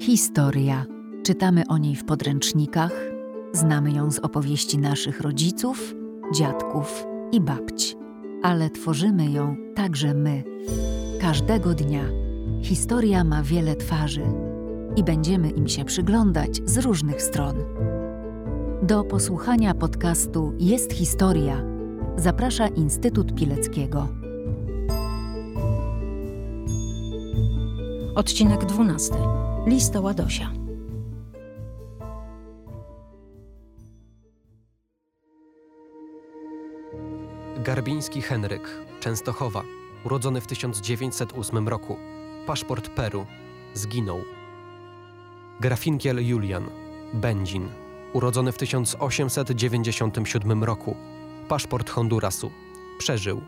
Historia. Czytamy o niej w podręcznikach, znamy ją z opowieści naszych rodziców, dziadków i babci, ale tworzymy ją także my. Każdego dnia. Historia ma wiele twarzy i będziemy im się przyglądać z różnych stron. Do posłuchania podcastu Jest Historia zaprasza Instytut Pileckiego. Odcinek 12. Lista Ładosia. Garbiński Henryk, Częstochowa, urodzony w 1908 roku. Paszport Peru. Zginął. Grafinkiel Julian, Będzin, urodzony w 1897 roku. Paszport Hondurasu. Przeżył.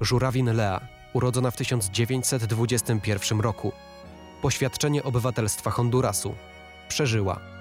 Żurawin Lea, urodzona w 1921 roku. Poświadczenie obywatelstwa Hondurasu. Przeżyła.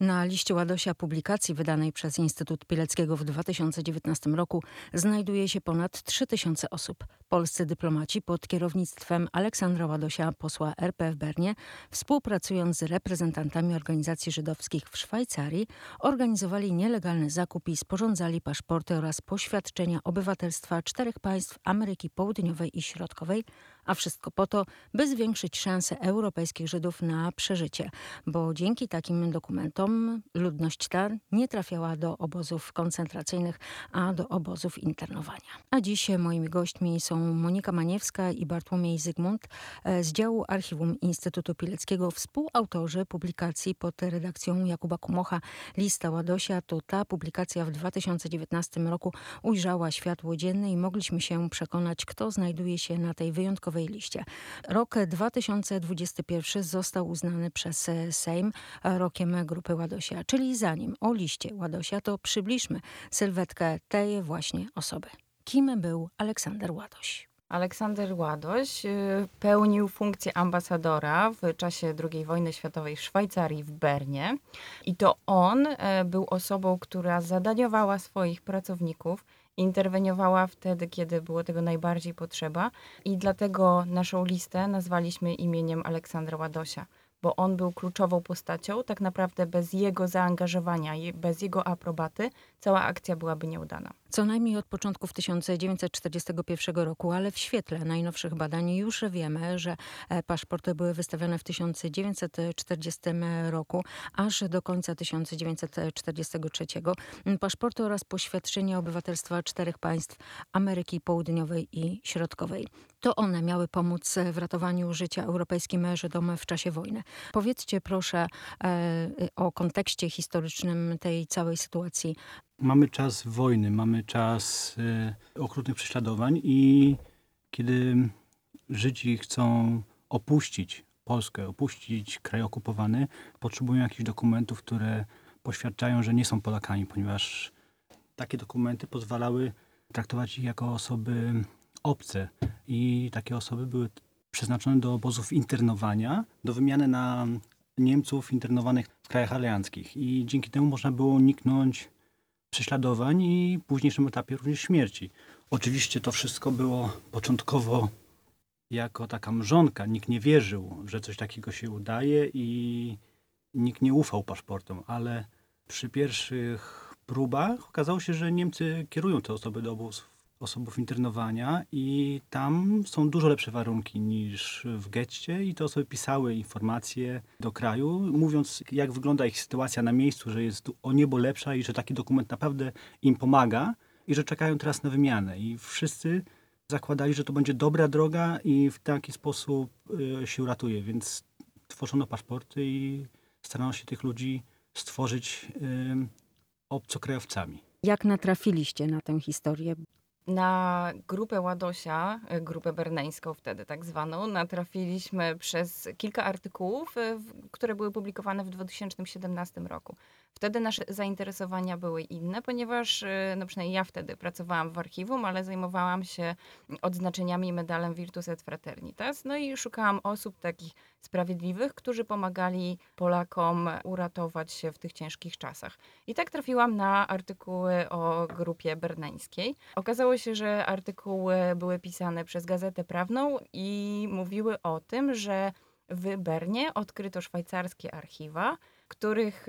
Na liście Ładosia publikacji wydanej przez Instytut Pileckiego w 2019 roku znajduje się ponad 3000 osób. Polscy dyplomaci pod kierownictwem Aleksandra Ładosia, posła RP w Bernie, współpracując z reprezentantami organizacji żydowskich w Szwajcarii, organizowali nielegalny zakup i sporządzali paszporty oraz poświadczenia obywatelstwa czterech państw Ameryki Południowej i Środkowej, a wszystko po to, by zwiększyć szanse europejskich Żydów na przeżycie, bo dzięki takim dokumentom ludność ta nie trafiała do obozów koncentracyjnych, a do obozów internowania. A dziś moimi gośćmi są Monika Maniewska i Bartłomiej Zygmunt z działu Archiwum Instytutu Pileckiego, współautorzy publikacji pod redakcją Jakuba Kumocha Lista Ładosia. To ta publikacja w 2019 roku ujrzała światło dzienne i mogliśmy się przekonać, kto znajduje się na tej wyjątkowej liście. Rok 2021 został uznany przez Sejm rokiem Grupy Ładosia, czyli zanim o liście Ładosia, to przybliżmy sylwetkę tej właśnie osoby. Kim był Aleksander Ładoś? Aleksander Ładoś y, pełnił funkcję ambasadora w czasie II wojny światowej w Szwajcarii, w Bernie. I to on y, był osobą, która zadaniowała swoich pracowników interweniowała wtedy, kiedy było tego najbardziej potrzeba i dlatego naszą listę nazwaliśmy imieniem Aleksandra Ładosia bo on był kluczową postacią. Tak naprawdę bez jego zaangażowania i bez jego aprobaty cała akcja byłaby nieudana. Co najmniej od początków 1941 roku, ale w świetle najnowszych badań już wiemy, że e, paszporty były wystawione w 1940 roku, aż do końca 1943. Paszporty oraz poświadczenia obywatelstwa czterech państw Ameryki Południowej i Środkowej. To one miały pomóc w ratowaniu życia europejskim Żydom w czasie wojny. Powiedzcie proszę e, o kontekście historycznym tej całej sytuacji. Mamy czas wojny, mamy czas e, okrutnych prześladowań i kiedy Żydzi chcą opuścić Polskę, opuścić kraj okupowany, potrzebują jakichś dokumentów, które poświadczają, że nie są Polakami, ponieważ takie dokumenty pozwalały traktować ich jako osoby obce i takie osoby były przeznaczone do obozów internowania, do wymiany na Niemców internowanych w krajach alianckich. I dzięki temu można było uniknąć prześladowań i późniejszym etapie również śmierci. Oczywiście to wszystko było początkowo jako taka mrzonka. Nikt nie wierzył, że coś takiego się udaje i nikt nie ufał paszportom, ale przy pierwszych próbach okazało się, że Niemcy kierują te osoby do obozów osobów internowania i tam są dużo lepsze warunki niż w getcie i te osoby pisały informacje do kraju, mówiąc jak wygląda ich sytuacja na miejscu, że jest o niebo lepsza i że taki dokument naprawdę im pomaga i że czekają teraz na wymianę i wszyscy zakładali, że to będzie dobra droga i w taki sposób y, się uratuje, więc tworzono paszporty i starano się tych ludzi stworzyć y, obcokrajowcami. Jak natrafiliście na tę historię? Na grupę Ładosia, e, grupę berneńską wtedy tak zwaną, natrafiliśmy przez kilka artykułów, e, które były publikowane w 2017 roku. Wtedy nasze zainteresowania były inne, ponieważ y, no przynajmniej ja wtedy pracowałam w archiwum, ale zajmowałam się odznaczeniami medalem Virtus et Fraternitas. No i szukałam osób takich sprawiedliwych, którzy pomagali Polakom uratować się w tych ciężkich czasach. I tak trafiłam na artykuły o grupie berneńskiej. Okazało się, że artykuły były pisane przez Gazetę Prawną i mówiły o tym, że w Bernie odkryto szwajcarskie archiwa, których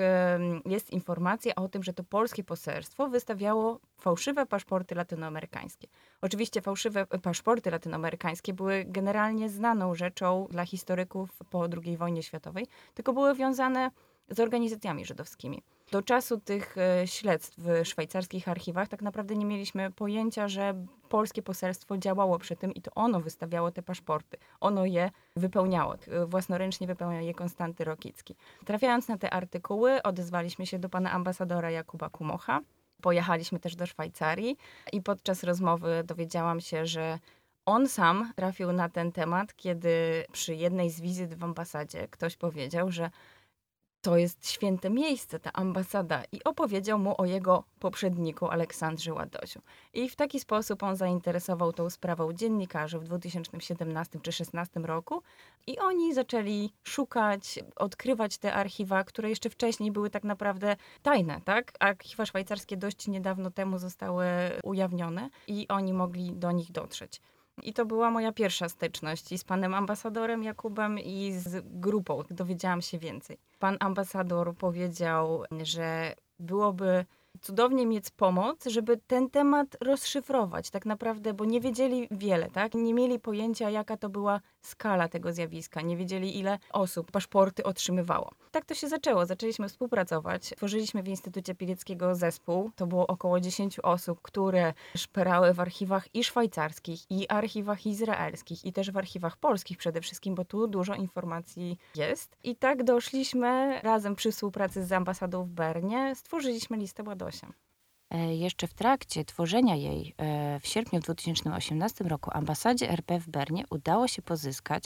jest informacja o tym, że to polskie poselstwo wystawiało fałszywe paszporty latynoamerykańskie. Oczywiście fałszywe paszporty latynoamerykańskie były generalnie znaną rzeczą dla historyków po II wojnie światowej, tylko były wiązane z organizacjami żydowskimi. Do czasu tych e, śledztw w szwajcarskich archiwach tak naprawdę nie mieliśmy pojęcia, że polskie poselstwo działało przy tym i to ono wystawiało te paszporty. Ono je wypełniało. E, własnoręcznie wypełniał je Konstanty Rokicki. Trafiając na te artykuły, odezwaliśmy się do pana ambasadora Jakuba Kumocha. Pojechaliśmy też do Szwajcarii i podczas rozmowy dowiedziałam się, że on sam trafił na ten temat, kiedy przy jednej z wizyt w ambasadzie ktoś powiedział, że to jest święte miejsce, ta ambasada, i opowiedział mu o jego poprzedniku Aleksandrze Ładosiu. I w taki sposób on zainteresował tą sprawą dziennikarzy w 2017 czy 2016 roku i oni zaczęli szukać, odkrywać te archiwa, które jeszcze wcześniej były tak naprawdę tajne, tak? Archiwa szwajcarskie dość niedawno temu zostały ujawnione i oni mogli do nich dotrzeć. I to była moja pierwsza styczność i z panem ambasadorem Jakubem i z grupą. Dowiedziałam się więcej. Pan ambasador powiedział, że byłoby cudownie mieć pomoc, żeby ten temat rozszyfrować tak naprawdę, bo nie wiedzieli wiele, tak? Nie mieli pojęcia, jaka to była skala tego zjawiska, nie wiedzieli, ile osób paszporty otrzymywało. Tak to się zaczęło. Zaczęliśmy współpracować. Tworzyliśmy w Instytucie Pileckiego zespół. To było około 10 osób, które szperały w archiwach i szwajcarskich, i archiwach izraelskich, i też w archiwach polskich przede wszystkim, bo tu dużo informacji jest. I tak doszliśmy razem przy współpracy z ambasadą w Bernie, stworzyliśmy listę ładowania E, jeszcze w trakcie tworzenia jej e, w sierpniu 2018 roku ambasadzie RP w Bernie udało się pozyskać,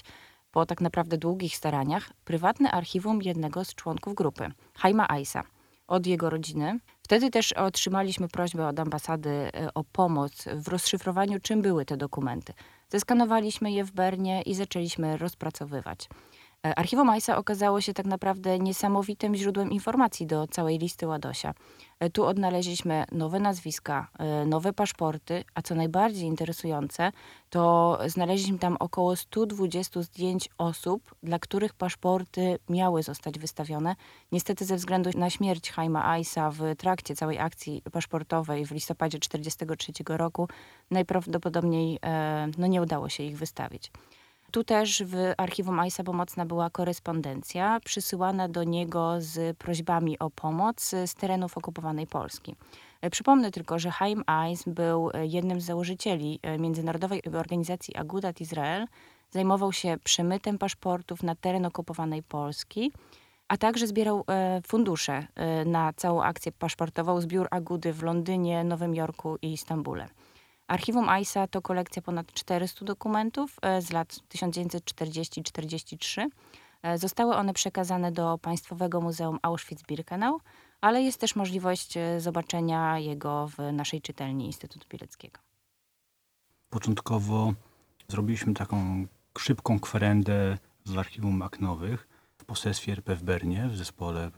po tak naprawdę długich staraniach, prywatne archiwum jednego z członków grupy, Haima Aisa, od jego rodziny. Wtedy też otrzymaliśmy prośbę od ambasady e, o pomoc w rozszyfrowaniu, czym były te dokumenty. Zeskanowaliśmy je w Bernie i zaczęliśmy rozpracowywać. E, archiwum Majsa okazało się tak naprawdę niesamowitym źródłem informacji do całej listy Ładosia. E, tu odnaleźliśmy nowe nazwiska, e, nowe paszporty, a co najbardziej interesujące, to znaleźliśmy tam około 120 zdjęć osób, dla których paszporty miały zostać wystawione. Niestety ze względu na śmierć Haima Aisa w trakcie całej akcji paszportowej w listopadzie 1943 roku najprawdopodobniej no, nie udało się ich wystawić. Tu też w archiwum Aisa pomocna była korespondencja przysyłana do niego z prośbami o pomoc z terenów okupowanej Polski. E, przypomnę tylko, że Haim Ais był e, jednym z założycieli e, międzynarodowej organizacji Agudat Izrael. Zajmował się przemytem paszportów na teren okupowanej Polski, a także zbierał fundusze na całą akcję paszportową zbiór Agudy w Londynie, Nowym Jorku i Stambule. Archiwum AISA to kolekcja ponad 400 dokumentów e, z lat 1940-43. E, zostały one przekazane do Państwowego Muzeum Auschwitz-Birkenau, ale jest też możliwość e, zobaczenia jego w naszej czytelni Instytutu Pileckiego. Początkowo zrobiliśmy taką szybką kwerendę w archiwum Maknowych w poselstwie RP w Bernie, w zespole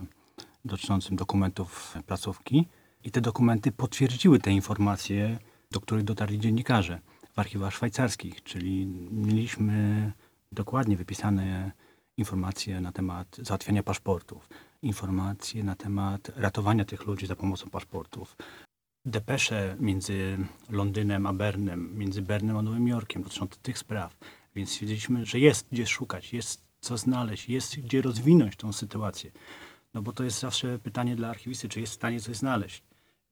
dotyczącym dokumentów placówki. I te dokumenty potwierdziły te informacje, do których dotarli dziennikarze w archiwach szwajcarskich, czyli mieliśmy dokładnie wypisane informacje na temat załatwiania paszportów, informacje na temat ratowania tych ludzi za pomocą paszportów, depesze między Londynem a Bernem, między Bernem a Nowym Jorkiem dotyczące tych spraw. Więc stwierdziliśmy, że jest gdzie szukać, jest co znaleźć, jest gdzie rozwinąć tą sytuację. No bo to jest zawsze pytanie dla archiwisty, czy jest w stanie coś znaleźć.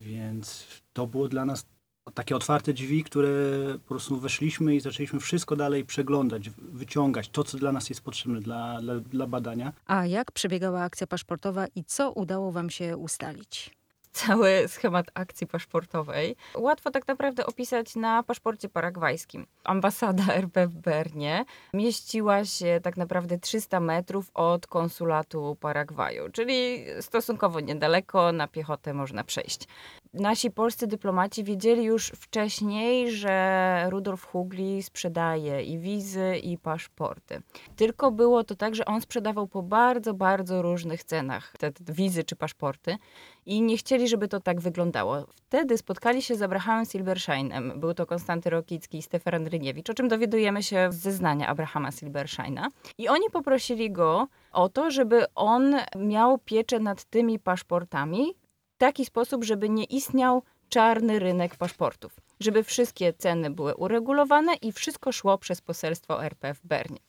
Więc to było dla nas takie otwarte drzwi, które po prostu weszliśmy i zaczęliśmy wszystko dalej przeglądać, wyciągać to, co dla nas jest potrzebne dla, dla, dla badania. A jak przebiegała akcja paszportowa i co udało Wam się ustalić? cały schemat akcji paszportowej łatwo tak naprawdę opisać na paszporcie paragwajskim. Ambasada RP w Bernie mieściła się tak naprawdę 300 metrów od konsulatu Paragwaju, czyli stosunkowo niedaleko, na piechotę można przejść. Nasi polscy dyplomaci wiedzieli już wcześniej, że Rudolf Hugli sprzedaje i wizy, i paszporty. Tylko było to tak, że on sprzedawał po bardzo, bardzo różnych cenach te, wizy czy paszporty i nie chcieli, żeby to tak wyglądało. Wtedy spotkali się z Abrahamem Silbersheinem. Był to Konstanty Rokicki i Stefan Ryniewicz, o czym dowiadujemy się z zeznania Abrahama Silbersheina. I oni poprosili go o to, żeby on miał pieczę nad tymi paszportami taki sposób, żeby nie istniał czarny rynek paszportów. Żeby wszystkie ceny były uregulowane i wszystko szło przez poselstwo RP w Bernie.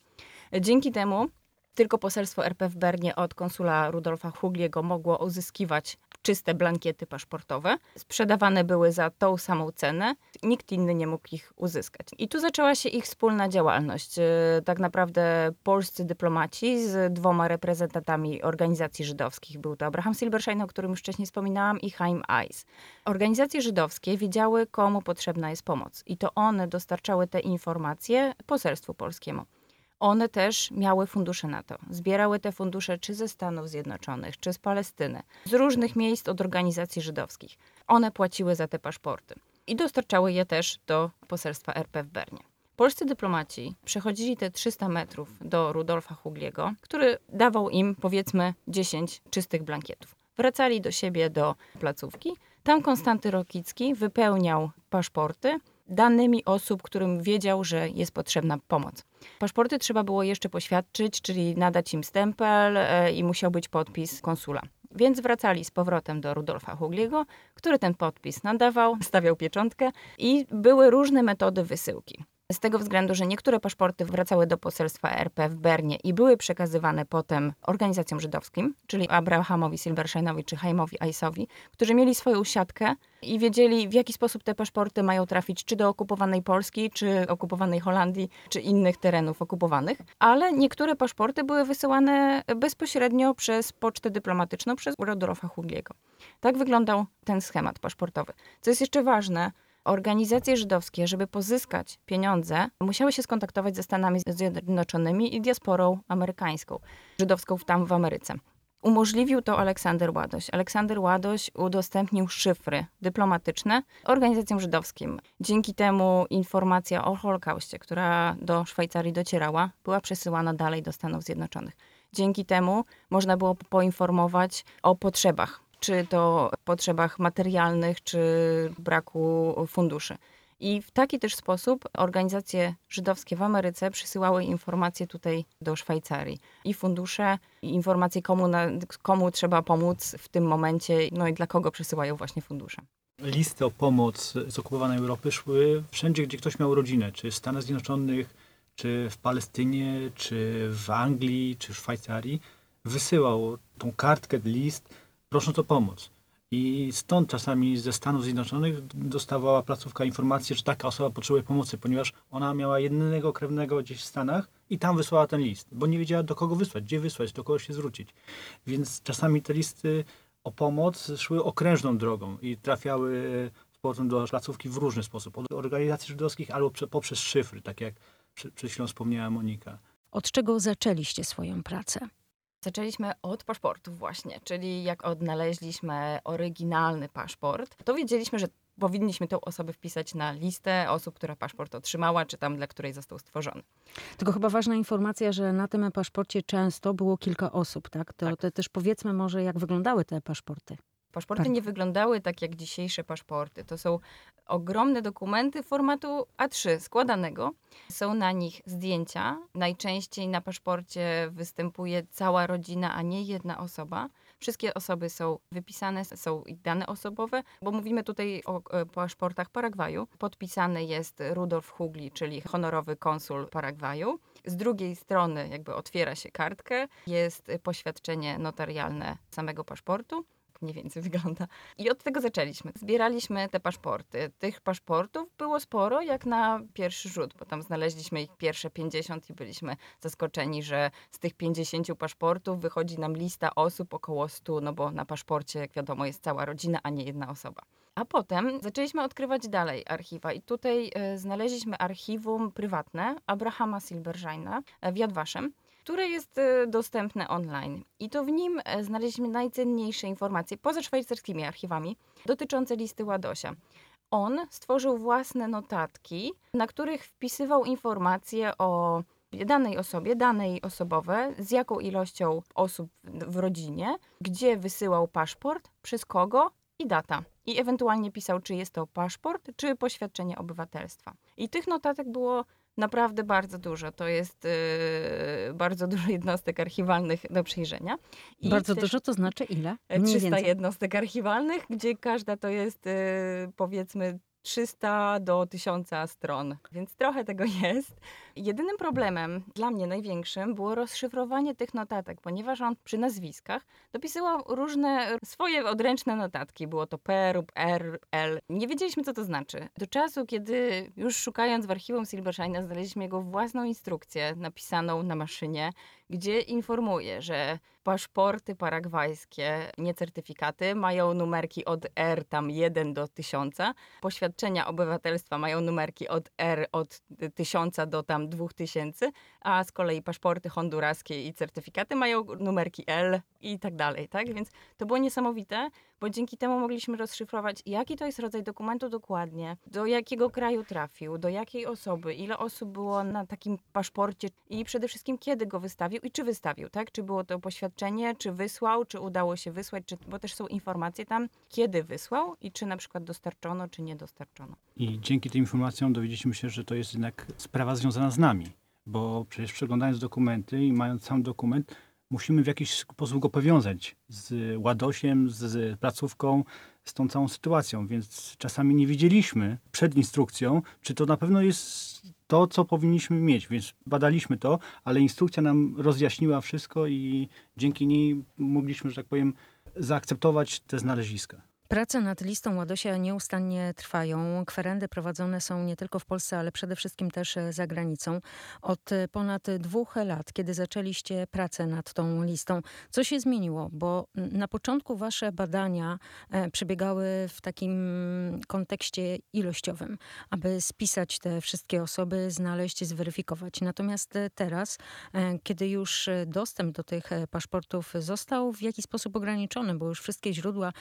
Dzięki temu tylko poselstwo RP w Bernie od konsula Rudolfa Hugliego mogło uzyskiwać czyste blankiety paszportowe. Sprzedawane były za tą samą cenę. Nikt inny nie mógł ich uzyskać. I tu zaczęła się ich wspólna działalność. E, tak naprawdę polscy dyplomaci z dwoma reprezentantami organizacji żydowskich. Był to Abraham Silbershein, o którym już wcześniej wspominałam, i Chaim Eis. Organizacje żydowskie wiedziały, komu potrzebna jest pomoc. I to one dostarczały te informacje poselstwu polskiemu one też miały fundusze na to. Zbierały te fundusze czy ze Stanów Zjednoczonych, czy z Palestyny, z różnych miejsc od organizacji żydowskich. One płaciły za te paszporty i dostarczały je też do poselstwa RP w Bernie. Polscy dyplomaci przechodzili te 300 metrów do Rudolfa Hugliego, który dawał im powiedzmy 10 czystych blankietów. Wracali do siebie do placówki. Tam Konstanty Rokicki wypełniał paszporty danymi osób, którym wiedział, że jest potrzebna pomoc. Paszporty trzeba było jeszcze poświadczyć, czyli nadać im stempel e, i musiał być podpis konsula. Więc wracali z powrotem do Rudolfa Hugliego, który ten podpis nadawał, stawiał pieczątkę i były różne metody wysyłki. Z tego względu, że niektóre paszporty wracały do poselstwa RP w Bernie i były przekazywane potem organizacjom żydowskim, czyli Abrahamowi Silbersheinowi czy Haimowi Aisowi, którzy mieli swoją siatkę i wiedzieli, w jaki sposób te paszporty mają trafić czy do okupowanej Polski, czy okupowanej Holandii, czy innych terenów okupowanych. Ale niektóre paszporty były wysyłane bezpośrednio przez pocztę dyplomatyczną przez Rudolfa Hugliego. Tak wyglądał ten schemat paszportowy. Co jest jeszcze ważne, Organizacje żydowskie, żeby pozyskać pieniądze, musiały się skontaktować ze Stanami Zjednoczonymi i diasporą amerykańską, żydowską tam w Ameryce. Umożliwił to Aleksander Ładoś. Aleksander Ładoś udostępnił szyfry dyplomatyczne organizacjom żydowskim. Dzięki temu informacja o Holokauście, która do Szwajcarii docierała, była przesyłana dalej do Stanów Zjednoczonych. Dzięki temu można było poinformować o potrzebach czy to potrzebach materialnych, czy braku funduszy. I w taki też sposób organizacje żydowskie w Ameryce przysyłały informacje tutaj do Szwajcarii. I fundusze, i informacje, komu, na, komu trzeba pomóc w tym momencie, no i dla kogo przysyłają właśnie fundusze. Listy o pomoc z okupowanej Europy szły wszędzie, gdzie ktoś miał rodzinę, czy w Stanach Zjednoczonych, czy w Palestynie, czy w Anglii, czy w Szwajcarii. Wysyłał tą kartkę, list prosząc o pomoc. I stąd czasami ze Stanów Zjednoczonych dostawała placówka informację, że taka osoba potrzebuje pomocy, ponieważ ona miała jednego krewnego gdzieś w Stanach i tam wysłała ten list, bo nie wiedziała do kogo wysłać, gdzie wysłać, do kogo się zwrócić. Więc czasami te listy o pomoc szły okrężną drogą i trafiały z powrotem do placówki w różny sposób. Od organizacji żydowskich albo poprzez szyfry, tak jak przed chwilą wspomniała Monika. Od czego zaczęliście swoją pracę? Zaczęliśmy od paszportów właśnie, czyli jak odnaleźliśmy oryginalny paszport, to wiedzieliśmy, że powinniśmy tę osobę wpisać na listę osób, która paszport otrzymała, czy tam dla której został stworzony. Tylko chyba ważna informacja, że na tym paszporcie często było kilka osób, tak? To, tak. to też powiedzmy może, jak wyglądały te paszporty. Paszporty tak. nie wyglądały tak jak dzisiejsze paszporty. To są ogromne dokumenty formatu A3 składanego. Są na nich zdjęcia. Najczęściej na paszporcie występuje cała rodzina, a nie jedna osoba. Wszystkie osoby są wypisane, są dane osobowe, bo mówimy tutaj o e, paszportach Paragwaju. Podpisany jest Rudolf Hugli, czyli honorowy konsul Paragwaju. Z drugiej strony jakby otwiera się kartkę, jest poświadczenie notarialne samego paszportu mniej więcej wygląda. I od tego zaczęliśmy. Zbieraliśmy te paszporty. Tych paszportów było sporo, jak na pierwszy rzut, bo tam znaleźliśmy ich pierwsze 50 i byliśmy zaskoczeni, że z tych 50 paszportów wychodzi nam lista osób około 100, no bo na paszporcie, jak wiadomo, jest cała rodzina, a nie jedna osoba. A potem zaczęliśmy odkrywać dalej archiwa i tutaj e, znaleźliśmy archiwum prywatne Abrahama Silberscheina e, w Jadwaszem, które jest e, dostępne online. I to w nim e, znaleźliśmy najcenniejsze informacje, poza szwajcarskimi archiwami, dotyczące listy Ładosia. On stworzył własne notatki, na których wpisywał informacje o danej osobie, danej osobowe, z jaką ilością osób w rodzinie, gdzie wysyłał paszport, przez kogo i data. I ewentualnie pisał, czy jest to paszport, czy poświadczenie obywatelstwa. I tych notatek było naprawdę bardzo dużo. To jest yy, bardzo dużo jednostek archiwalnych do przejrzenia. I bardzo dużo to znaczy ile? Mniej 300 więcej. jednostek archiwalnych, gdzie każda to jest yy, powiedzmy 300 do 1000 stron, więc trochę tego jest. Jedynym problemem, dla mnie największym, było rozszyfrowanie tych notatek, ponieważ on przy nazwiskach dopisywał różne swoje odręczne notatki. Było to P lub R, L. Nie wiedzieliśmy, co to znaczy. Do czasu, kiedy już szukając w archiwum Silberscheina znaleźliśmy jego własną instrukcję napisaną na maszynie, gdzie informuje, że paszporty paragwajskie, nie certyfikaty, mają numerki od R tam 1 do 1000, poświadczenia obywatelstwa mają numerki od R od 1000 do tam 2000, a z kolei paszporty honduraskie i certyfikaty mają numerki L i tak dalej, tak? Więc to było niesamowite, bo dzięki temu mogliśmy rozszyfrować, jaki to jest rodzaj dokumentu dokładnie, do jakiego kraju trafił, do jakiej osoby, ile osób było na takim paszporcie i przede wszystkim kiedy go wystawił i czy wystawił, tak? Czy było to poświadczenie, czy wysłał, czy udało się wysłać, czy, bo też są informacje tam, kiedy wysłał i czy na przykład dostarczono, czy nie dostarczono. I dzięki tym informacjom dowiedzieliśmy się, że to jest jednak sprawa związana z nami, bo przecież przeglądając dokumenty i mając sam dokument, musimy w jakiś sposób go powiązać z Ładosiem, z placówką, z tą całą sytuacją, więc czasami nie widzieliśmy przed instrukcją, czy to na pewno jest to, co powinniśmy mieć, więc badaliśmy to, ale instrukcja nam rozjaśniła wszystko i dzięki niej mogliśmy, że tak powiem, zaakceptować te znaleziska. Prace nad listą Ładosia nieustannie trwają. Kwerendy prowadzone są nie tylko w Polsce, ale przede wszystkim też e, za granicą. Od e, ponad dwóch lat, kiedy zaczęliście pracę nad tą listą, co się zmieniło? Bo na początku wasze badania e, przebiegały w takim kontekście ilościowym, aby spisać te wszystkie osoby, znaleźć, zweryfikować. Natomiast teraz, kiedy już dostęp do tych paszportów został w jakiś sposób ograniczony, bo już wszystkie źródła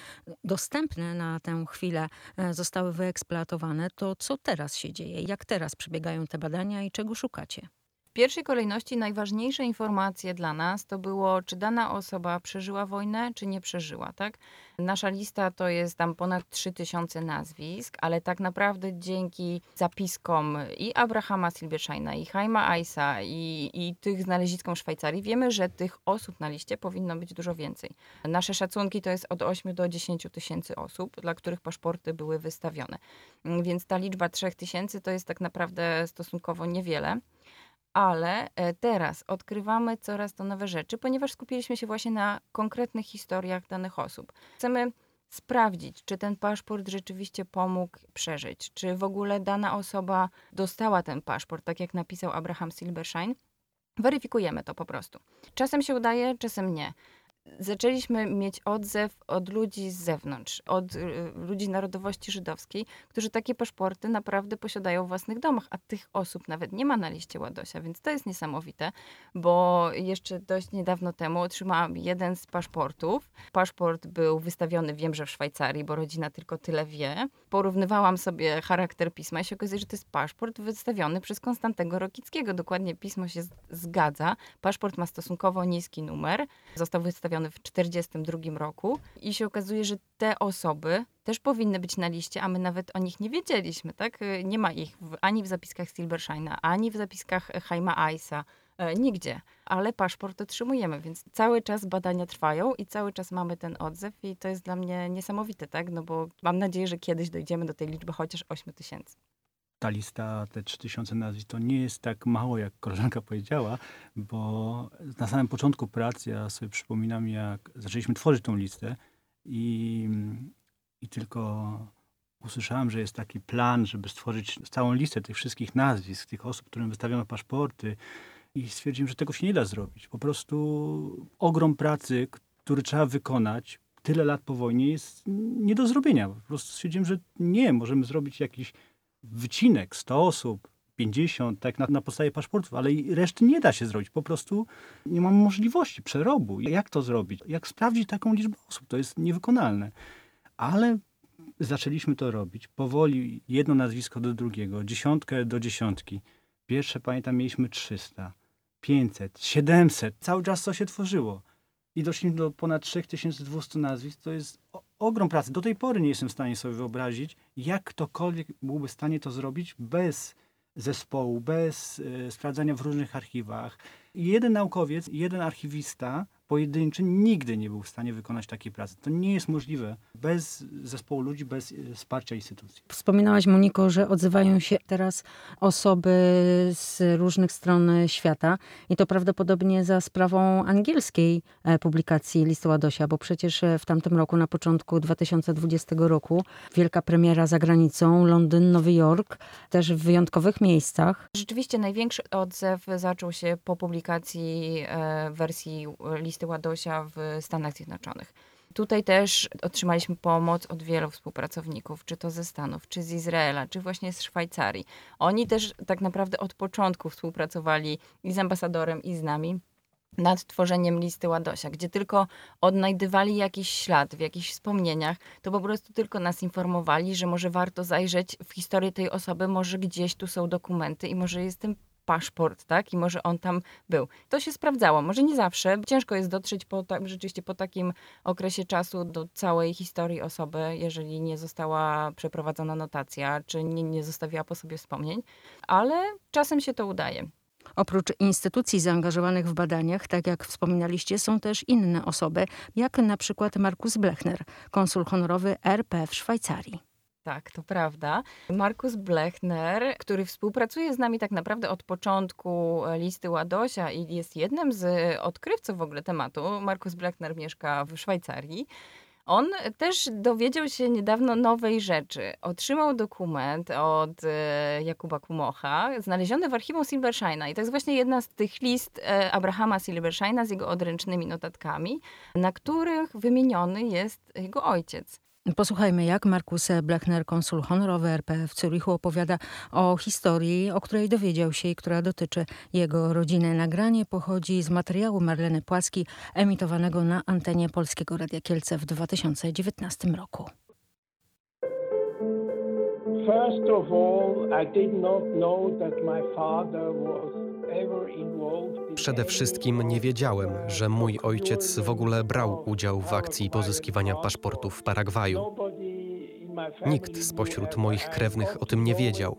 dostępne dostępne na tę chwilę e, zostały wyeksploatowane, to co teraz się dzieje? Jak teraz przebiegają te badania i czego szukacie? Pierwszej kolejności najważniejsze informacje dla nas to było, czy dana osoba przeżyła wojnę, czy nie przeżyła, tak? Nasza lista to jest tam ponad 3000 nazwisk, ale tak naprawdę dzięki zapiskom i Abrahama Silberscheina, i Haima Aisa, i, i tych znaleziskom Szwajcarii, wiemy, że tych osób na liście powinno być dużo więcej. Nasze szacunki to jest od 8 do 10 tysięcy osób, dla których paszporty były wystawione. Więc ta liczba 3000 to jest tak naprawdę stosunkowo niewiele ale e, teraz odkrywamy coraz to nowe rzeczy, ponieważ skupiliśmy się właśnie na konkretnych historiach danych osób. Chcemy sprawdzić, czy ten paszport rzeczywiście pomógł przeżyć, czy w ogóle dana osoba dostała ten paszport, tak jak napisał Abraham Silberschein. Weryfikujemy to po prostu. Czasem się udaje, czasem nie zaczęliśmy mieć odzew od ludzi z zewnątrz, od y, ludzi narodowości żydowskiej, którzy takie paszporty naprawdę posiadają w własnych domach, a tych osób nawet nie ma na liście Ładosia, więc to jest niesamowite, bo jeszcze dość niedawno temu otrzymałam jeden z paszportów. Paszport był wystawiony, wiem, że w Szwajcarii, bo rodzina tylko tyle wie. Porównywałam sobie charakter pisma i się okazuje, że to jest paszport wystawiony przez Konstantego Rokickiego. Dokładnie pismo się zgadza. Paszport ma stosunkowo niski numer. Został wystawiony przedstawiony w 1942 roku i się okazuje, że te osoby też powinny być na liście, a my nawet o nich nie wiedzieliśmy, tak? Nie ma ich w, ani w zapiskach Silberscheina, ani w zapiskach Haima Aisa, e, nigdzie. Ale paszport otrzymujemy, więc cały czas badania trwają i cały czas mamy ten odzew i to jest dla mnie niesamowite, tak? No bo mam nadzieję, że kiedyś dojdziemy do tej liczby chociaż 8 tysięcy ta lista, te 3000 nazwisk, to nie jest tak mało, jak koleżanka powiedziała, bo na samym początku pracy, ja sobie przypominam, jak zaczęliśmy tworzyć tą listę, i, i tylko usłyszałem, że jest taki plan, żeby stworzyć całą listę tych wszystkich nazwisk, tych osób, którym wystawiono paszporty i stwierdziłem, że tego się nie da zrobić. Po prostu ogrom pracy, który trzeba wykonać tyle lat po wojnie jest nie do zrobienia. Po prostu stwierdziłem, że nie, możemy zrobić jakiś wycinek, 100 osób, 50, tak na, na podstawie paszportów, ale reszty nie da się zrobić. Po prostu nie mam możliwości przerobu. Jak to zrobić? Jak sprawdzić taką liczbę osób? To jest niewykonalne. Ale zaczęliśmy to robić. Powoli jedno nazwisko do drugiego, dziesiątkę do dziesiątki. Pierwsze, pamiętam, mieliśmy 300, 500, 700. Cały czas to się tworzyło. I doszliśmy do ponad 3200 nazwisk. To jest ogrom pracy. Do tej pory nie jestem w stanie sobie wyobrazić, jak ktokolwiek byłby w stanie to zrobić bez zespołu, bez y, sprawdzania w różnych archiwach. Jeden naukowiec, jeden archiwista pojedynczy nigdy nie był w stanie wykonać takiej pracy. To nie jest możliwe bez zespołu ludzi, bez e, wsparcia instytucji. Wspominałaś, Moniko, że odzywają się teraz osoby z różnych stron świata i to prawdopodobnie za sprawą angielskiej e, publikacji listu Ładosia, bo przecież e, w tamtym roku, na początku 2020 roku, wielka premiera za granicą, Londyn, Nowy Jork, też w wyjątkowych miejscach. Rzeczywiście największy odzew zaczął się po publikacji wersji listu listy Ładosia w Stanach Zjednoczonych. Tutaj też otrzymaliśmy pomoc od wielu współpracowników, czy to ze Stanów, czy z Izraela, czy właśnie z Szwajcarii. Oni też tak naprawdę od początku współpracowali i z ambasadorem, i z nami nad tworzeniem listy Ładosia, gdzie tylko odnajdywali jakiś ślad w jakichś wspomnieniach, to po prostu tylko nas informowali, że może warto zajrzeć w historię tej osoby, może gdzieś tu są dokumenty i może jest tym paszport, tak? I może on tam był. To się sprawdzało. Może nie zawsze. Ciężko jest dotrzeć po tak, rzeczywiście po takim okresie czasu do całej historii osoby, jeżeli nie została przeprowadzona notacja, czy nie, nie zostawiła po sobie wspomnień, ale czasem się to udaje. Oprócz instytucji zaangażowanych w badaniach, tak jak wspominaliście, są też inne osoby, jak na przykład Markus Blechner, konsul honorowy RP w Szwajcarii. Tak, to prawda. Markus Blechner, który współpracuje z nami tak naprawdę od początku e, listy Ładosia i jest jednym z odkrywców w ogóle tematu. Markus Blechner mieszka w Szwajcarii. On też dowiedział się niedawno nowej rzeczy. Otrzymał dokument od e, Jakuba Kumocha, znaleziony w archiwum Silbersheina. I to jest właśnie jedna z tych list e, Abrahama Silbersheina z jego odręcznymi notatkami, na których wymieniony jest jego ojciec. Posłuchajmy, jak Markus Blechner, konsul honorowy RP w Zurichu, opowiada o historii, o której dowiedział się i która dotyczy jego rodziny. Nagranie pochodzi z materiału Marleny Płaski, emitowanego na antenie Polskiego Radia Kielce w 2019 roku. First of all, I did not know that my father was Przede wszystkim nie wiedziałem, że mój ojciec w ogóle brał udział w akcji pozyskiwania paszportów w Paragwaju. Nikt spośród moich krewnych o tym nie wiedział.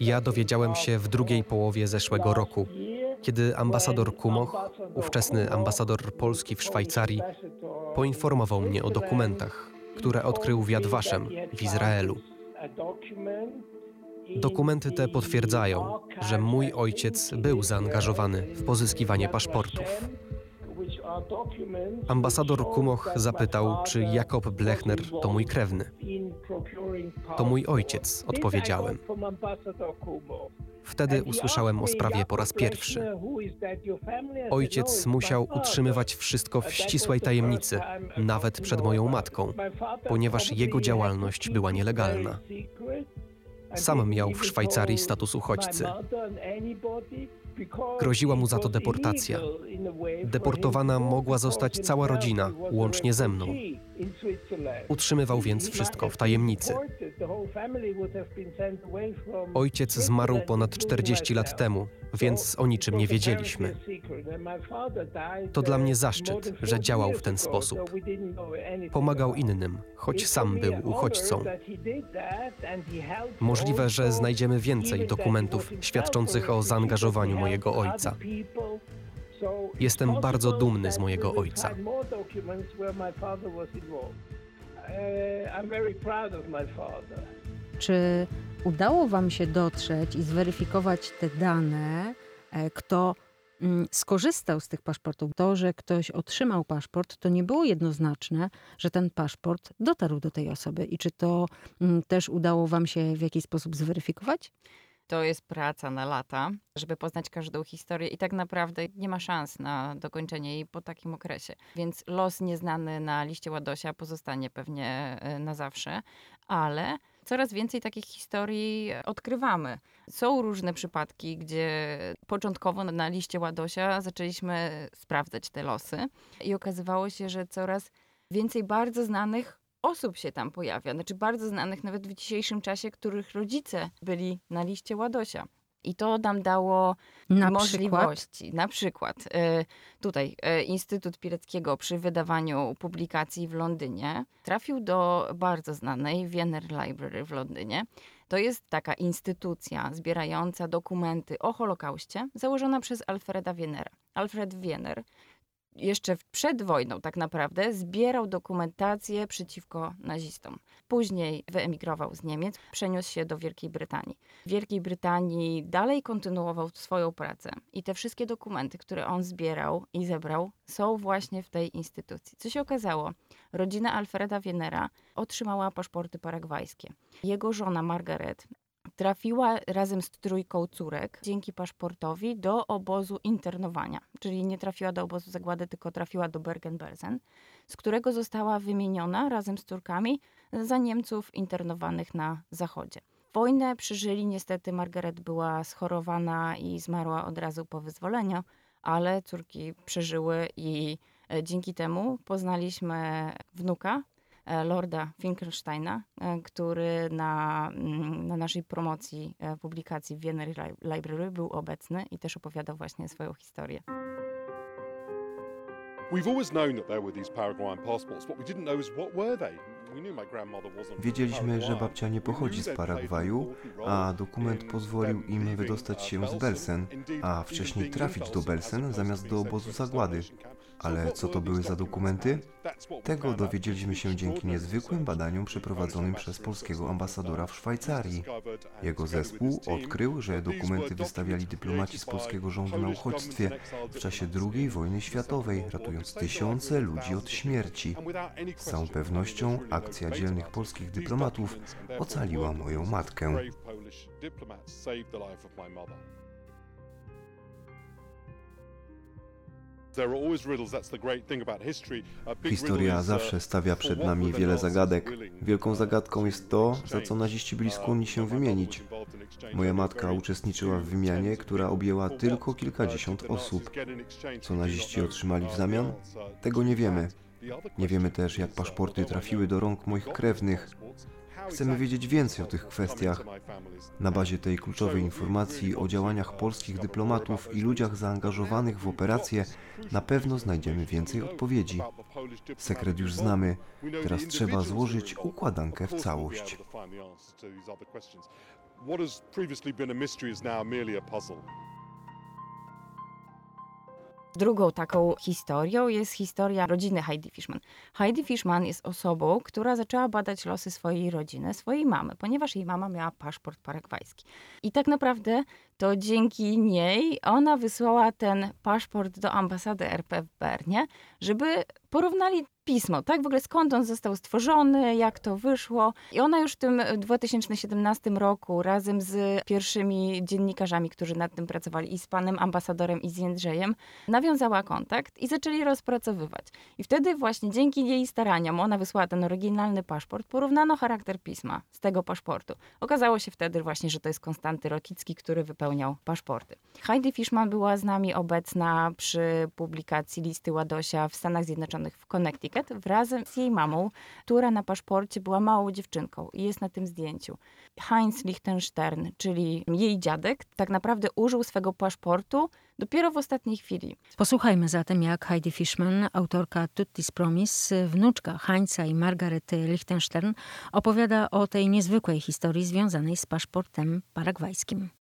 Ja dowiedziałem się w drugiej połowie zeszłego roku, kiedy ambasador Kumoch, ówczesny ambasador Polski w Szwajcarii, poinformował mnie o dokumentach, które odkrył w Jadwaszem w Izraelu. Dokumenty te potwierdzają, że mój ojciec był zaangażowany w pozyskiwanie paszportów. Ambasador Kumoch zapytał, czy Jakob Blechner to mój krewny. To mój ojciec, odpowiedziałem. Wtedy usłyszałem o sprawie po raz pierwszy. Ojciec musiał utrzymywać wszystko w ścisłej tajemnicy, nawet przed moją matką, ponieważ jego działalność była nielegalna. Sam miał w Szwajcarii status uchodźcy. Groziła mu za to deportacja. Deportowana mogła zostać cała rodzina, łącznie ze mną. Utrzymywał więc wszystko w tajemnicy. Ojciec zmarł ponad 40 lat temu, więc o niczym nie wiedzieliśmy. To dla mnie zaszczyt, że działał w ten sposób. Pomagał innym, choć sam był uchodźcą. Możliwe, że znajdziemy więcej dokumentów świadczących o zaangażowaniu mojego ojca. Jestem bardzo dumny z mojego ojca. Czy udało Wam się dotrzeć i zweryfikować te dane, e, kto mm, skorzystał z tych paszportów. To, że ktoś otrzymał paszport, to nie było jednoznaczne, że ten paszport dotarł do tej osoby. I czy to mm, też udało Wam się w jakiś sposób zweryfikować? To jest praca na lata, żeby poznać każdą historię i tak naprawdę nie ma szans na dokończenie jej po takim okresie. Więc los nieznany na liście Ładosia pozostanie pewnie e, na zawsze, ale coraz więcej takich historii odkrywamy. Są różne przypadki, gdzie początkowo na liście Ładosia zaczęliśmy sprawdzać te losy i okazywało się, że coraz więcej bardzo znanych osób się tam pojawia, znaczy bardzo znanych nawet w dzisiejszym czasie, których rodzice byli na liście Ładosia. I to nam dało na możliwości. Przykład? Na przykład e, tutaj e, Instytut Pileckiego przy wydawaniu publikacji w Londynie trafił do bardzo znanej Wiener Library w Londynie. To jest taka instytucja zbierająca dokumenty o Holokauście, założona przez Alfreda Wienera. Alfred Wiener jeszcze przed wojną tak naprawdę zbierał dokumentację przeciwko nazistom. Później wyemigrował z Niemiec, przeniósł się do Wielkiej Brytanii. W Wielkiej Brytanii dalej kontynuował swoją pracę i te wszystkie dokumenty, które on zbierał i zebrał, są właśnie w tej instytucji. Co się okazało? Rodzina Alfreda Wienera otrzymała paszporty paragwajskie. Jego żona Margaret trafiła razem z trójką córek dzięki paszportowi do obozu internowania. Czyli nie trafiła do obozu zagłady, tylko trafiła do Bergen-Belsen, z którego została wymieniona razem z córkami za Niemców internowanych na zachodzie. Wojnę przeżyli, niestety Margaret była schorowana i zmarła od razu po wyzwoleniu, ale córki przeżyły i e, dzięki temu poznaliśmy wnuka Lorda Finkelsteina, e, który na, mm, na naszej promocji e, publikacji w Vienna Library był obecny i też opowiadał właśnie swoją historię. Wiedzieliśmy, że babcia nie pochodzi z Paragwaju, a dokument pozwolił im wydostać się z Belsen, a wcześniej trafić do Belsen zamiast do obozu zagłady. Ale co to były za dokumenty? Tego dowiedzieliśmy się dzięki niezwykłym badaniom przeprowadzonym przez polskiego ambasadora w Szwajcarii. Jego zespół odkrył, że dokumenty wystawiali dyplomaci z polskiego rządu na uchodźstwie w czasie II wojny światowej, ratując tysiące ludzi od śmierci. Z całą pewnością akcja dzielnych polskich dyplomatów ocaliła moją matkę. Historia zawsze stawia przed nami wiele zagadek. Wielką zagadką jest to, za co naziści byli skłonni się wymienić. Moja matka uczestniczyła w wymianie, która objęła tylko kilkadziesiąt osób. Co naziści otrzymali w zamian? Tego nie wiemy. Nie wiemy też, jak paszporty trafiły do rąk moich krewnych. Chcemy wiedzieć więcej o tych kwestiach. Na bazie tej kluczowej informacji o działaniach polskich dyplomatów i ludziach zaangażowanych w operację na pewno znajdziemy więcej odpowiedzi. Sekret już znamy, teraz trzeba złożyć układankę w całość. What has previously been a mystery is now merely a puzzle. Drugą taką historią jest historia rodziny Heidi Fishman. Heidi Fishman jest osobą, która zaczęła badać losy swojej rodziny, swojej mamy, ponieważ jej mama miała paszport paragwajski. I tak naprawdę to dzięki niej ona wysłała ten paszport do ambasady RP w Bernie, żeby porównali pismo, tak? W ogóle skąd on został stworzony, jak to wyszło. I ona już w tym 2017 roku razem z pierwszymi dziennikarzami, którzy nad tym pracowali, i z panem ambasadorem, i z Jędrzejem, nawiązała kontakt i zaczęli rozpracowywać. I wtedy właśnie dzięki jej staraniom, ona wysłała ten oryginalny paszport, porównano charakter pisma z tego paszportu. Okazało się wtedy właśnie, że to jest Konstanty Rokicki, który wypełniał paszporty. Heidi Fishman była z nami obecna przy publikacji listy Ładosia w Stanach Zjednoczonych w Connecticut wraz z jej mamą, która na paszporcie była małą dziewczynką i jest na tym zdjęciu. Heinz Lichtenstern, czyli jej dziadek, tak naprawdę użył swego paszportu dopiero w ostatniej chwili. Posłuchajmy zatem, jak Heidi Fishman, autorka Tutti's Promise, wnuczka Heinza i Margarety Lichtenstern, opowiada o tej niezwykłej historii związanej z paszportem paragwajskim.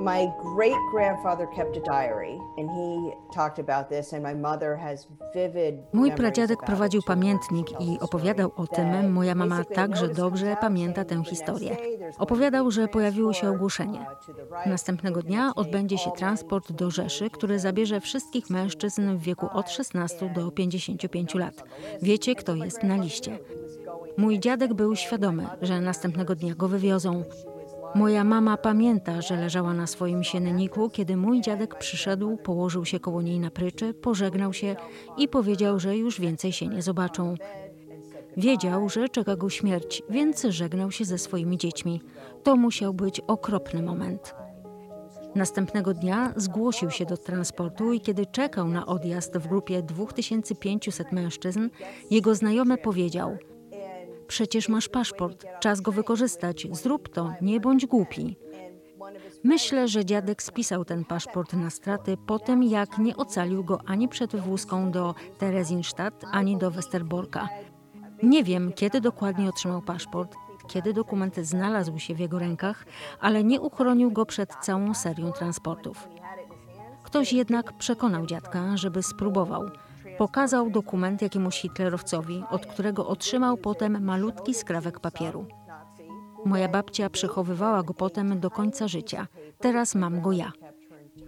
My great grandfather kept a diary and he talked about this and my mother has vivid Mój pradziadek prowadził pamiętnik i opowiadał o tym. Moja mama także dobrze pamięta tę historię. Opowiadał, że pojawiło się ogłoszenie. Następnego dnia odbędzie się transport do Rzeszy, który zabierze wszystkich mężczyzn w wieku od 16 do 55 lat. Wiecie, kto jest na liście. Mój dziadek był świadomy, że następnego dnia go wywiozą. Moja mama pamięta, że leżała na swoim sienniku, kiedy mój dziadek przyszedł, położył się koło niej na pryczy, pożegnał się i powiedział, że już więcej się nie zobaczą. Wiedział, że czeka go śmierć, więc żegnał się ze swoimi dziećmi. To musiał być okropny moment. Następnego dnia zgłosił się do transportu i kiedy czekał na odjazd w grupie 2500 mężczyzn, jego znajomy powiedział – Przecież masz paszport, czas go wykorzystać, zrób to, nie bądź głupi. Myślę, że dziadek spisał ten paszport na straty po tym, jak nie ocalił go ani przed wywózką do Terezinstadt, ani do Westerborka. Nie wiem, kiedy dokładnie otrzymał paszport, kiedy dokument znalazł się w jego rękach, ale nie uchronił go przed całą serią transportów. Ktoś jednak przekonał dziadka, żeby spróbował – Pokazał dokument jakiemuś hitlerowcowi, od którego otrzymał potem malutki skrawek papieru. Moja babcia przechowywała go potem do końca życia. Teraz mam go ja.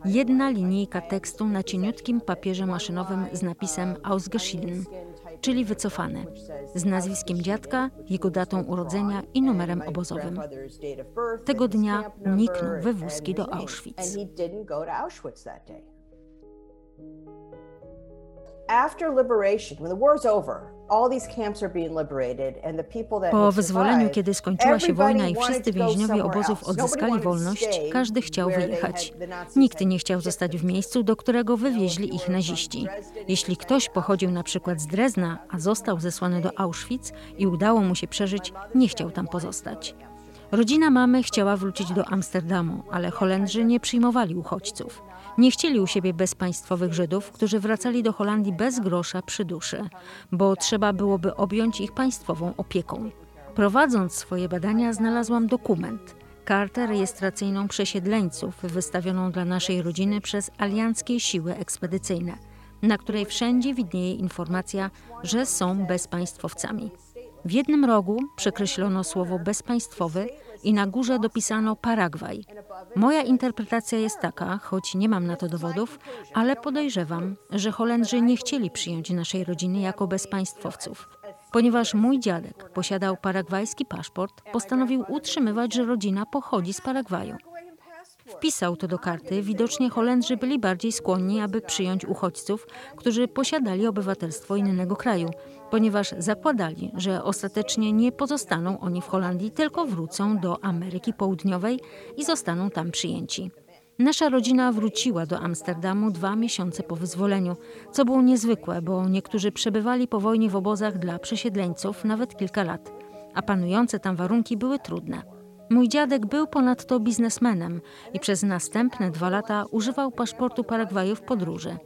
Jedna linijka tekstu na cieniutkim papierze maszynowym z napisem Ausgeschieden, czyli wycofany, z nazwiskiem dziadka, jego datą urodzenia i numerem obozowym. Tego dnia uniknął wywózki do Auschwitz. Po wyzwoleniu, kiedy skończyła się wojna i wszyscy więźniowie obozów odzyskali wolność, każdy chciał wyjechać. Nikt nie chciał zostać w miejscu, do którego wywieźli ich naziści. Jeśli ktoś pochodził na przykład z Drezna, a został zesłany do Auschwitz i udało mu się przeżyć, nie chciał tam pozostać. Rodzina mamy chciała wrócić do Amsterdamu, ale Holendrzy nie przyjmowali uchodźców. Nie chcieli u siebie bezpaństwowych Żydów, którzy wracali do Holandii bez grosza przy duszy, bo trzeba byłoby objąć ich państwową opieką. Prowadząc swoje badania, znalazłam dokument, kartę rejestracyjną przesiedleńców, wystawioną dla naszej rodziny przez alianckie siły ekspedycyjne, na której wszędzie widnieje informacja, że są bezpaństwowcami. W jednym rogu przekreślono słowo bezpaństwowy i na górze dopisano Paragwaj. Moja interpretacja jest taka, choć nie mam na to dowodów, ale podejrzewam, że Holendrzy nie chcieli przyjąć naszej rodziny jako bezpaństwowców. Ponieważ mój dziadek posiadał paragwajski paszport, postanowił utrzymywać, że rodzina pochodzi z Paragwaju. Wpisał to do karty. Widocznie Holendrzy byli bardziej skłonni, aby przyjąć uchodźców, którzy posiadali obywatelstwo innego kraju, ponieważ zakładali, że ostatecznie nie pozostaną oni w Holandii, tylko wrócą do Ameryki Południowej i zostaną tam przyjęci. Nasza rodzina wróciła do Amsterdamu dwa miesiące po wyzwoleniu, co było niezwykłe, bo niektórzy przebywali po wojnie w obozach dla przesiedleńców nawet kilka lat, a panujące tam warunki były trudne. Mój dziadek był ponadto biznesmenem i przez następne dwa lata używał paszportu Paragwaju w podróży.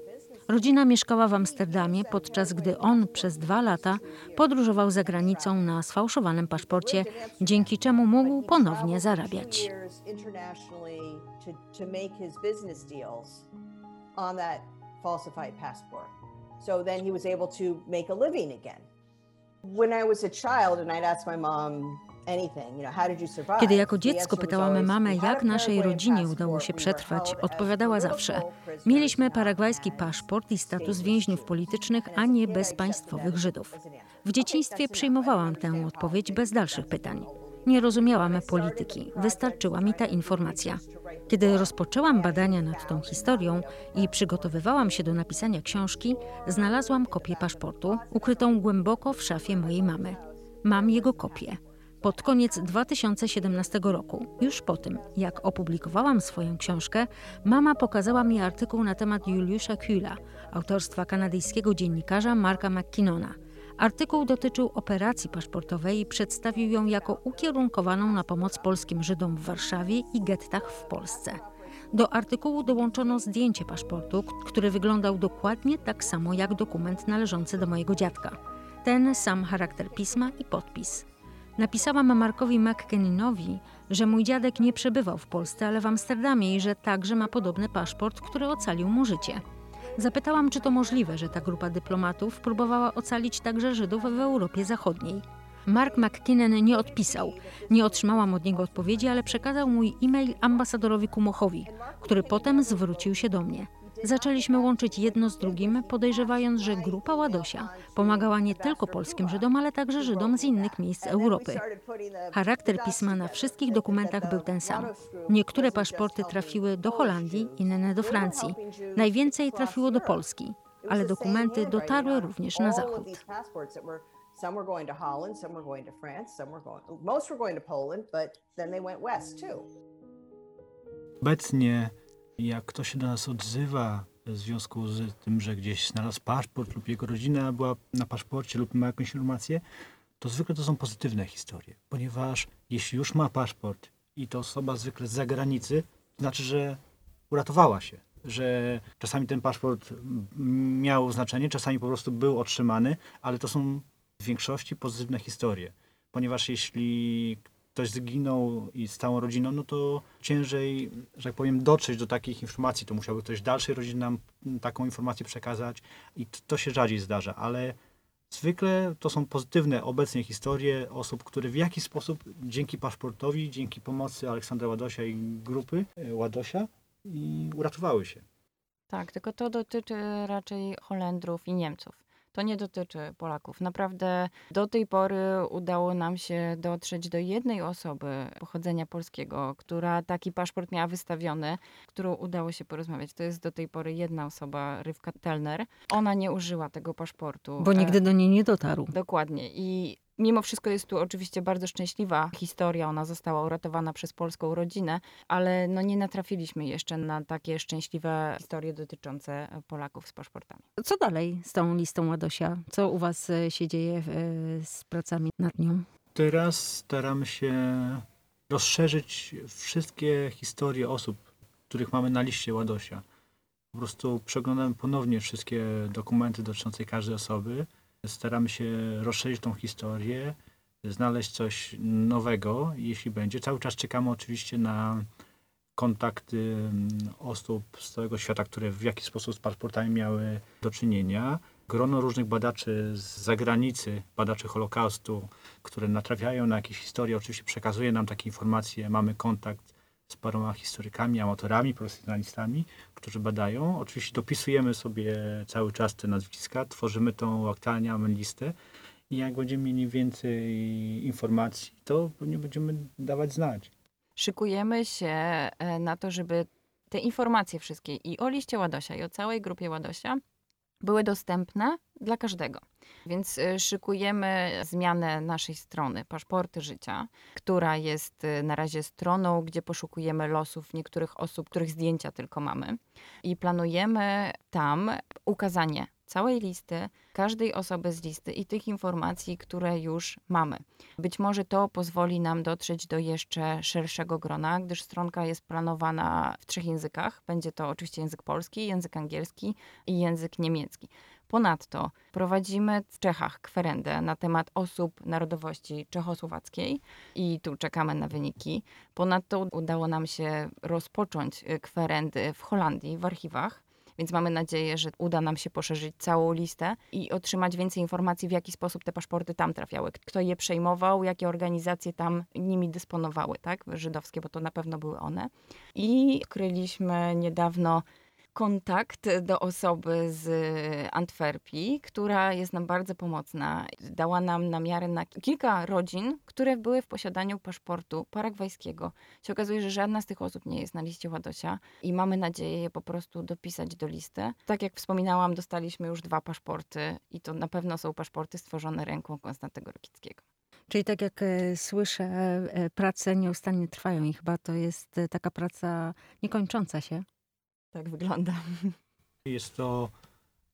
Rodzina mieszkała w Amsterdamie, podczas gdy on przez dwa lata podróżował za granicą na sfałszowanym paszporcie, dzięki czemu mógł ponownie zarabiać. When I was a child and I'd ask my mom, kiedy jako dziecko pytałam mamę, jak naszej rodzinie udało się przetrwać, odpowiadała zawsze: Mieliśmy paragwajski paszport i status więźniów politycznych, a nie bezpaństwowych Żydów. W dzieciństwie przyjmowałam tę odpowiedź bez dalszych pytań. Nie rozumiałam polityki, wystarczyła mi ta informacja. Kiedy rozpoczęłam badania nad tą historią i przygotowywałam się do napisania książki, znalazłam kopię paszportu, ukrytą głęboko w szafie mojej mamy. Mam jego kopię pod koniec 2017 roku, już po tym, jak opublikowałam swoją książkę, mama pokazała mi artykuł na temat Juliusza Kühla, autorstwa kanadyjskiego dziennikarza Marka McKinnona. Artykuł dotyczył operacji paszportowej i przedstawił ją jako ukierunkowaną na pomoc polskim Żydom w Warszawie i gettach w Polsce. Do artykułu dołączono zdjęcie paszportu, który wyglądał dokładnie tak samo jak dokument należący do mojego dziadka. Ten sam charakter pisma i podpis. Napisałam Markowi McKenninowi, że mój dziadek nie przebywał w Polsce, ale w Amsterdamie i że także ma podobny paszport, który ocalił mu życie. Zapytałam, czy to możliwe, że ta grupa dyplomatów próbowała ocalić także Żydów w Europie Zachodniej. Mark McKinnon nie odpisał. Nie otrzymałam od niego odpowiedzi, ale przekazał mój e-mail ambasadorowi Kumochowi, który potem zwrócił się do mnie. Zaczęliśmy łączyć jedno z drugim, podejrzewając, że grupa Ładosia pomagała nie tylko polskim Żydom, ale także Żydom z innych miejsc Europy. Charakter pisma na wszystkich dokumentach był ten sam. Niektóre paszporty trafiły do Holandii, inne do Francji. Najwięcej trafiło do Polski, ale dokumenty dotarły również na zachód. Some were going to Holland, some were going to France, some were going, most were going to Poland, but then they went west too. Obecnie jak ktoś się do nas odzywa w związku z tym, że gdzieś znalazł paszport lub jego rodzina była na paszporcie lub ma jakąś informację, to zwykle to są pozytywne historie, ponieważ jeśli już ma paszport i to osoba zwykle z zagranicy, to znaczy, że uratowała się, że czasami ten paszport miał znaczenie, czasami po prostu był otrzymany, ale to są w większości pozytywne historie, ponieważ jeśli ktoś zginął i z całą rodziną, no to ciężej, że tak powiem, dotrzeć do takich informacji. To musiałby ktoś dalszej rodziny nam taką informację przekazać i to się rzadziej zdarza, ale zwykle to są pozytywne obecnie historie osób, które w jakiś sposób dzięki paszportowi, dzięki pomocy Aleksandra Ładosia i grupy e, Ładosia i uratowały się. Tak, tylko to dotyczy raczej Holendrów i Niemców to nie dotyczy Polaków. Naprawdę do tej pory udało nam się dotrzeć do jednej osoby pochodzenia polskiego, która taki paszport miała wystawiony, którą udało się porozmawiać. To jest do tej pory jedna osoba, Rywka Telner. Ona nie użyła tego paszportu. Bo nigdy do niej nie dotarł. Dokładnie. I Mimo wszystko jest tu oczywiście bardzo szczęśliwa historia. Ona została uratowana przez polską rodzinę, ale no nie natrafiliśmy jeszcze na takie szczęśliwe historie dotyczące Polaków z paszportami. Co dalej z tą listą Ładosia? Co u was e, się dzieje e, z pracami nad nią? Teraz staramy się rozszerzyć wszystkie historie osób, których mamy na liście Ładosia. Po prostu przeglądamy ponownie wszystkie dokumenty dotyczące każdej osoby staramy się rozszerzyć tą historię, znaleźć coś nowego, jeśli będzie. Cały czas czekamy oczywiście na kontakty osób z całego świata, które w jakiś sposób z paszportami miały do czynienia. Grono różnych badaczy z zagranicy, badaczy Holokaustu, które natrafiają na jakieś historie, oczywiście przekazuje nam takie informacje, mamy kontakt z paroma historykami, amatorami, profesjonalistami, którzy badają. Oczywiście dopisujemy sobie cały czas te nazwiska, tworzymy tą, uaktualniamy listę i jak będziemy mieli więcej informacji, to nie będziemy dawać znać. Szykujemy się e, na to, żeby te informacje wszystkie i o liście Ładosia, i o całej grupie Ładosia były dostępne dla każdego. Więc y, szykujemy zmianę naszej strony Paszporty Życia, która jest y, na razie stroną, gdzie poszukujemy losów niektórych osób, których zdjęcia tylko mamy. I planujemy tam ukazanie całej listy, każdej osoby z listy i tych informacji, które już mamy. Być może to pozwoli nam dotrzeć do jeszcze szerszego grona, gdyż stronka jest planowana w trzech językach. Będzie to oczywiście język polski, język angielski i język niemiecki. Ponadto prowadzimy w Czechach kwerendę na temat osób narodowości czechosłowackiej i tu czekamy na wyniki. Ponadto udało nam się rozpocząć kwerendy w Holandii w archiwach. Więc mamy nadzieję, że uda nam się poszerzyć całą listę i otrzymać więcej informacji, w jaki sposób te paszporty tam trafiały, kto je przejmował, jakie organizacje tam nimi dysponowały, tak, żydowskie, bo to na pewno były one. I kryliśmy niedawno kontakt do osoby z Antwerpii, która jest nam bardzo pomocna. Dała nam na miarę na kilka rodzin, które były w posiadaniu paszportu paragwajskiego. Się okazuje, że żadna z tych osób nie jest na liście Ładosia i mamy nadzieję je po prostu dopisać do listy. Tak jak wspominałam, dostaliśmy już dwa paszporty i to na pewno są paszporty stworzone ręką Konstantego Rokickiego. Czyli tak jak e, słyszę, e, prace nieustannie trwają i chyba to jest taka praca niekończąca się tak wygląda. Jest to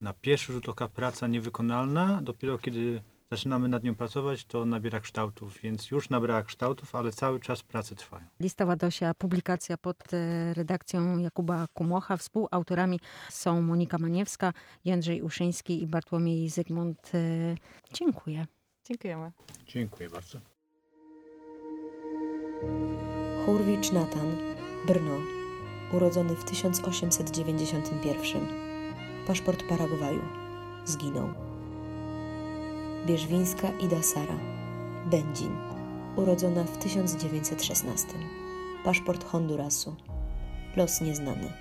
na pierwszy rzut oka praca niewykonalna. Dopiero kiedy zaczynamy nad nią pracować, to nabiera kształtów, więc już nabrała kształtów, ale cały czas prace trwają. Lista Ładosia, publikacja pod e, redakcją Jakuba Kumocha. Współautorami są Monika Maniewska, Jędrzej Uszyński i Bartłomiej Zygmunt. E, dziękuję. Dziękujemy. Dziękuję bardzo. Hurwicz Natan, Brno, urodzony w 1891. Paszport Paragwaju. Zginął. Bierzwińska Ida Sara, Będzin, urodzona w 1916. Paszport Hondurasu. Los nieznany.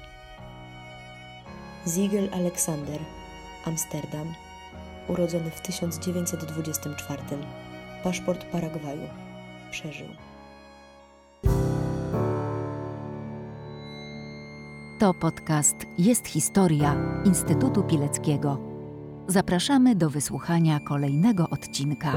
Ziegel Aleksander, Amsterdam, urodzony w 1924. Paszport Paragwaju. Przeżył. To podcast Jest Historia Instytutu Pileckiego. Zapraszamy do wysłuchania kolejnego odcinka.